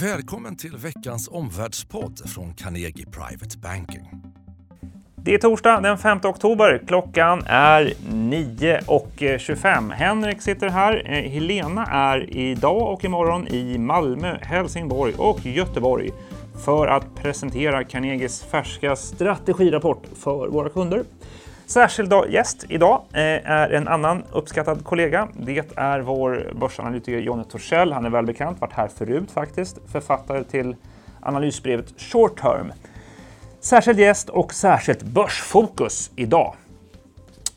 Välkommen till veckans omvärldspodd från Carnegie Private Banking. Det är torsdag den 5 oktober. Klockan är 9.25. Henrik sitter här. Eh, Helena är idag och imorgon i Malmö, Helsingborg och Göteborg för att presentera Carnegies färska strategirapport för våra kunder. Särskild gäst idag eh, är en annan uppskattad kollega. Det är vår börsanalytiker Jonny Torssell. Han är välbekant, varit här förut faktiskt. Författare till analysbrevet Short Term. Särskild gäst och särskilt börsfokus idag.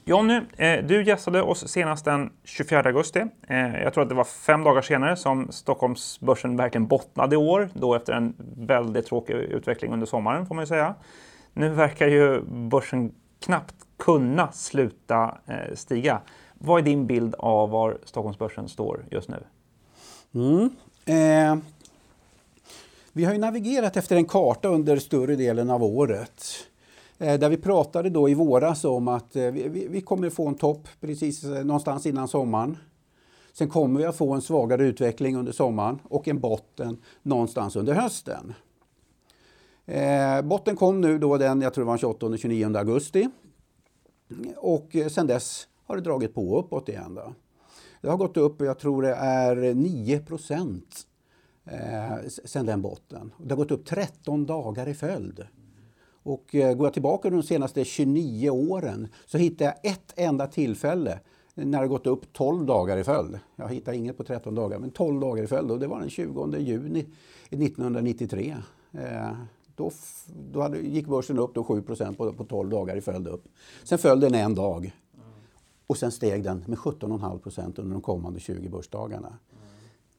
Jonny, eh, du gästade oss senast den 24 augusti. Eh, jag tror att det var fem dagar senare som Stockholmsbörsen verkligen bottnade i år, då efter en väldigt tråkig utveckling under sommaren får man ju säga. Nu verkar ju börsen knappt kunna sluta eh, stiga. Vad är din bild av var Stockholmsbörsen står just nu? Mm. Eh, vi har ju navigerat efter en karta under större delen av året. Eh, där vi pratade då i våras om att eh, vi, vi kommer få en topp precis eh, någonstans innan sommaren. Sen kommer vi att få en svagare utveckling under sommaren och en botten någonstans under hösten. Eh, botten kom nu då den, jag tror det var 28-29 augusti. Och eh, sen dess har det dragit på uppåt igen. Då. Det har gått upp, jag tror det är 9 procent eh, sen den botten. Det har gått upp 13 dagar i följd. Och eh, går jag tillbaka de senaste 29 åren så hittar jag ett enda tillfälle när det gått upp 12 dagar i följd. Jag hittar inget på 13 dagar, men 12 dagar i följd. Och det var den 20 juni 1993. Eh, då, då hade, gick börsen upp då 7 på, på 12 dagar i följd upp. Sen föll den en dag. Och sen steg den med 17,5% under de kommande 20 börsdagarna.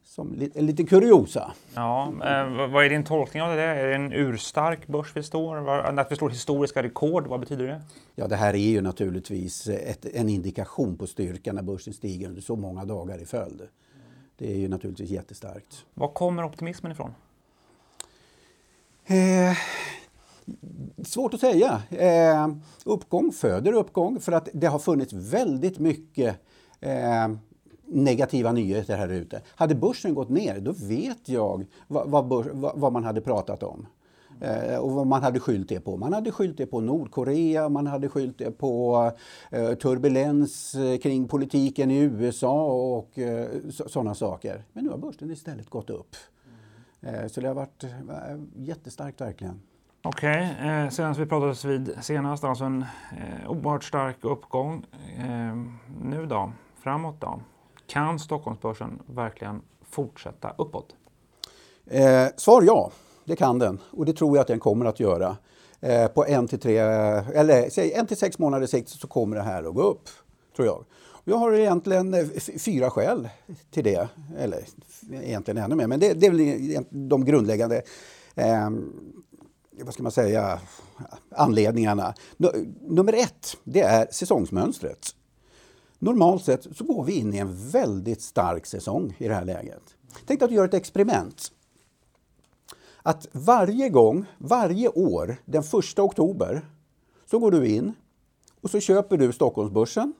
Som en liten kuriosa. Ja, eh, vad är din tolkning av det? Är det en urstark börs vi står? Att vi slår historiska rekord, vad betyder det? Ja, det här är ju naturligtvis ett, en indikation på styrkan när börsen stiger under så många dagar i följd. Det är ju naturligtvis jättestarkt. Var kommer optimismen ifrån? Eh, svårt att säga. Eh, uppgång föder uppgång för att det har funnits väldigt mycket eh, negativa nyheter här ute. Hade börsen gått ner, då vet jag vad, vad, börs, vad, vad man hade pratat om. Eh, och vad man hade skyllt det på. Man hade skyllt det på Nordkorea, man hade skyllt det på eh, turbulens eh, kring politiken i USA och eh, sådana saker. Men nu har börsen istället gått upp. Eh, så det har varit eh, jättestarkt verkligen. Okej, okay. eh, senast vi pratades vid senast, alltså en eh, oerhört stark uppgång. Eh, nu då, framåt då? Kan Stockholmsbörsen verkligen fortsätta uppåt? Eh, svar ja, det kan den och det tror jag att den kommer att göra. Eh, på en till tre, eller säg en till sex månaders sikt så kommer det här att gå upp, tror jag. Jag har egentligen eh, fyra skäl till det, eller egentligen ännu mer, men det, det är väl de grundläggande eh, vad ska man säga, anledningarna. Nummer ett, det är säsongsmönstret. Normalt sett så går vi in i en väldigt stark säsong i det här läget. Tänk att du gör ett experiment. Att varje gång, varje år, den första oktober, så går du in och så köper du Stockholmsbörsen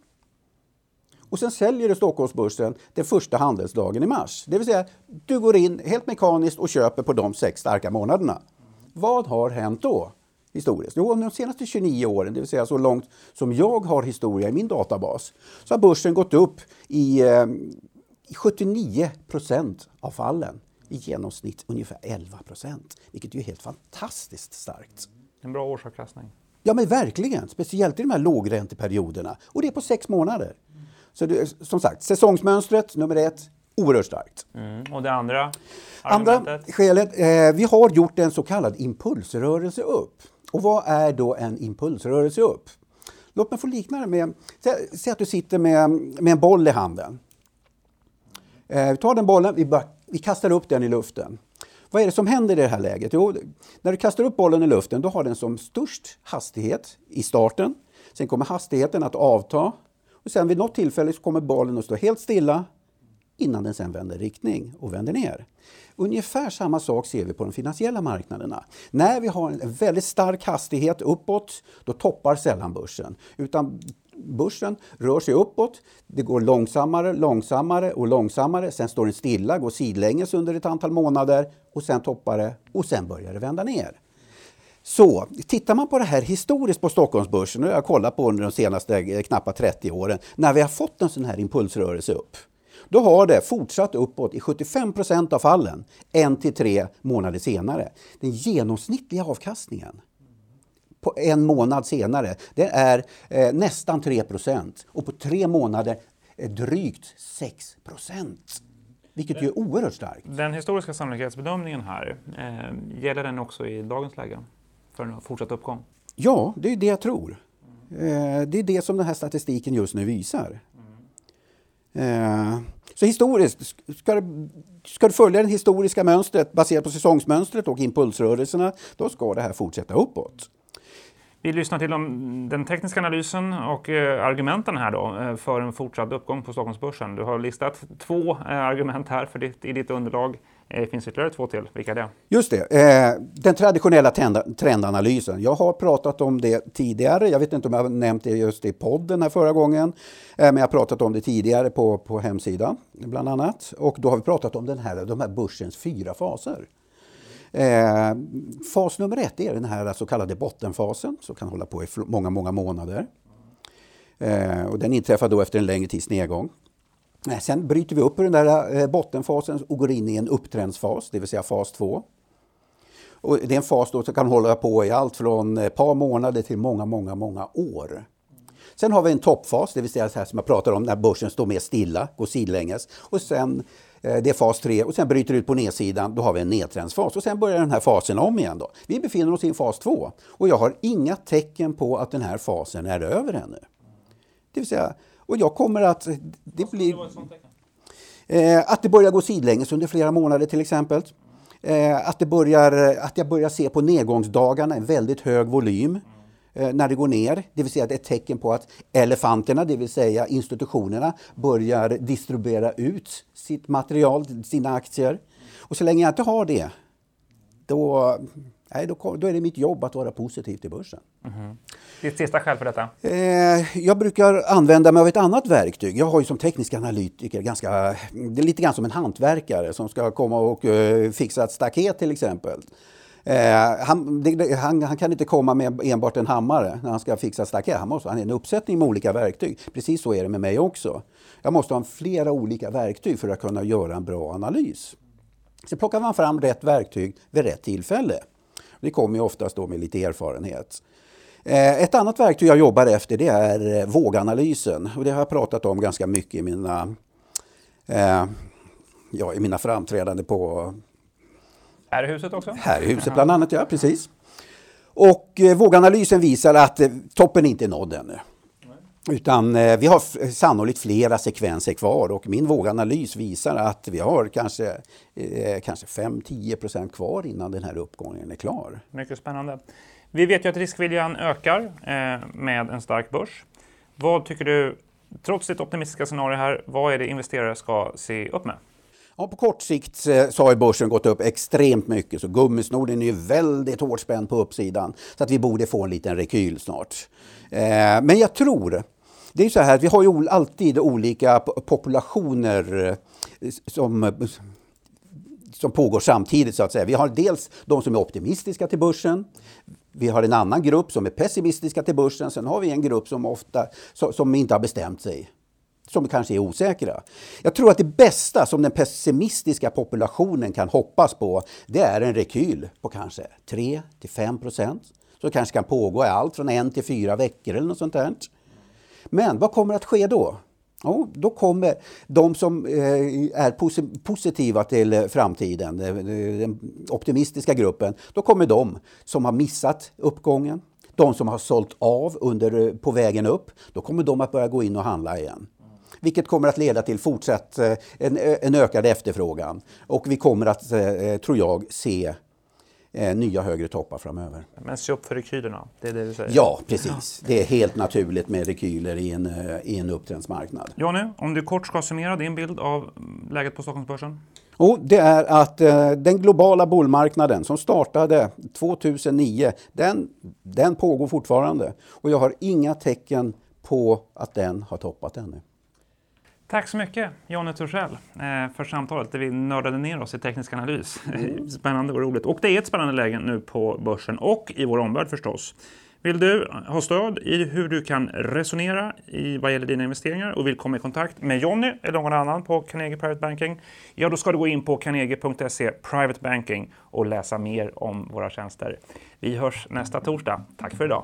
och sen säljer du Stockholmsbörsen den första handelsdagen i mars. Det vill säga, du går in helt mekaniskt och köper på de sex starka månaderna. Vad har hänt då? Historiskt? Jo, de senaste 29 åren, det vill säga så långt som jag har historia i min databas, så har börsen gått upp i eh, 79 procent av fallen. I genomsnitt ungefär 11 procent, vilket är helt fantastiskt starkt. En bra årsavkastning. Ja, men verkligen. Speciellt i de här lågränteperioderna. Och det är på sex månader. Så det, som sagt, säsongsmönstret nummer ett, oerhört starkt. Mm. Och det andra? Andra skälet, eh, vi har gjort en så kallad impulsrörelse upp. Och vad är då en impulsrörelse upp? Låt mig få likna det med, säg att du sitter med, med en boll i handen. Eh, vi tar den bollen, vi, bara, vi kastar upp den i luften. Vad är det som händer i det här läget? Jo, när du kastar upp bollen i luften, då har den som störst hastighet i starten. Sen kommer hastigheten att avta och sen vid något tillfälle så kommer bollen att stå helt stilla innan den sen vänder riktning och vänder ner. Ungefär samma sak ser vi på de finansiella marknaderna. När vi har en väldigt stark hastighet uppåt, då toppar sällan börsen. Utan börsen rör sig uppåt. Det går långsammare, långsammare och långsammare. Sen står den stilla, går sidlänges under ett antal månader och sen toppar det och sen börjar det vända ner. Så tittar man på det här historiskt på Stockholmsbörsen, och jag har kollat på under de senaste eh, knappt 30 åren, när vi har fått en sån här impulsrörelse upp. Då har det fortsatt uppåt i 75 procent av fallen, en till tre månader senare. Den genomsnittliga avkastningen på en månad senare, det är eh, nästan 3 procent och på tre månader eh, drygt 6 procent. Vilket ju är oerhört starkt. Den historiska sannolikhetsbedömningen här, eh, gäller den också i dagens läge? För en fortsatt uppgång? Ja, det är det jag tror. Eh, det är det som den här statistiken just nu visar. Eh, så historiskt, ska du, ska du följa det historiska mönstret baserat på säsongsmönstret och impulsrörelserna, då ska det här fortsätta uppåt. Vi lyssnar till de, den tekniska analysen och eh, argumenten här då för en fortsatt uppgång på Stockholmsbörsen. Du har listat två argument här för ditt, i ditt underlag. Det finns ytterligare två till. Vilka är det? Just det. Eh, den traditionella trendanalysen. Jag har pratat om det tidigare. Jag vet inte om jag har nämnt det just i podden här förra gången. Eh, men jag har pratat om det tidigare på, på hemsidan bland annat. Och då har vi pratat om den här, de här börsens fyra faser. Eh, fas nummer ett är den här så kallade bottenfasen som kan hålla på i många, många månader. Eh, och den inträffar då efter en längre tids nedgång. Sen bryter vi upp ur den där eh, bottenfasen och går in i en upptrendsfas, det vill säga fas 2. Och det är en fas då som kan hålla på i allt från eh, ett par månader till många, många, många år. Sen har vi en toppfas, det vill säga så här som jag pratar om när börsen står mer stilla, går sidlänges. Och sen, eh, det är fas 3 och sen bryter det ut på nedsidan, då har vi en nedtrendsfas. Och sen börjar den här fasen om igen. Då. Vi befinner oss i fas 2 och jag har inga tecken på att den här fasen är över ännu. Det vill säga, och jag kommer att... Det blir, eh, att det börjar gå sidlänges under flera månader till exempel. Eh, att, det börjar, att jag börjar se på nedgångsdagarna en väldigt hög volym eh, när det går ner. Det vill säga att det är ett tecken på att elefanterna, det vill säga institutionerna, börjar distribuera ut sitt material, sina aktier. Och så länge jag inte har det, då Nej, då, då, är det mitt jobb att vara positiv till börsen. Mm. Ditt sista skäl för detta? Eh, jag brukar använda mig av ett annat verktyg. Jag har ju som teknisk analytiker ganska, det är lite grann som en hantverkare som ska komma och uh, fixa ett staket till exempel. Eh, han, det, han, han, kan inte komma med enbart en hammare när han ska fixa staket. Han måste ha en uppsättning med olika verktyg. Precis så är det med mig också. Jag måste ha flera olika verktyg för att kunna göra en bra analys. Sen plockar man fram rätt verktyg vid rätt tillfälle. Det kommer ju oftast då med lite erfarenhet. Eh, ett annat verktyg jag jobbar efter det är eh, våganalysen. Och det har jag pratat om ganska mycket i mina, eh, ja, i mina framträdanden på... Här i huset också? Här i huset bland annat, ja precis. Och våganalysen visar att toppen inte är nådd ännu. Utan eh, vi har sannolikt flera sekvenser kvar och min våganalys visar att vi har kanske, eh, kanske 5-10% kvar innan den här uppgången är klar. Mycket spännande. Vi vet ju att riskviljan ökar eh, med en stark börs. Vad tycker du, trots ditt optimistiska scenario här, vad är det investerare ska se upp med? Ja, på kort sikt eh, så har börsen gått upp extremt mycket så gummisnoden är väldigt hårt spänd på uppsidan. Så att vi borde få en liten rekyl snart. Eh, men jag tror, det är så här, vi har ju alltid olika populationer eh, som som pågår samtidigt så att säga. Vi har dels de som är optimistiska till börsen. Vi har en annan grupp som är pessimistiska till börsen. Sen har vi en grupp som ofta som inte har bestämt sig som kanske är osäkra. Jag tror att det bästa som den pessimistiska populationen kan hoppas på det är en rekyl på kanske 3 till 5 procent. Som kanske kan pågå i allt från en till fyra veckor eller något sånt där. Men vad kommer att ske då? Ja, då kommer de som eh, är positiva till framtiden, eh, den optimistiska gruppen, då kommer de som har missat uppgången, de som har sålt av under, på vägen upp, då kommer de att börja gå in och handla igen vilket kommer att leda till fortsatt en, en ökad efterfrågan. Och vi kommer att, tror jag, se eh, nya högre toppar framöver. Men se upp för rekylerna, det är det du säger? Ja, precis. Det är helt naturligt med rekyler i en, eh, i en upptrendsmarknad. Jonny, om du kort ska summera din bild av läget på Stockholmsbörsen? Och det är att eh, den globala bullmarknaden som startade 2009, den, den pågår fortfarande. Och jag har inga tecken på att den har toppat ännu. Tack så mycket Jonny Torssell eh, för samtalet där vi nördade ner oss i teknisk analys. Mm. Spännande och roligt. Och det är ett spännande läge nu på börsen och i vår omvärld förstås. Vill du ha stöd i hur du kan resonera i vad gäller dina investeringar och vill komma i kontakt med Jonny eller någon annan på Carnegie Private Banking, ja då ska du gå in på carnegie.se Private Banking och läsa mer om våra tjänster. Vi hörs nästa torsdag. Tack för idag.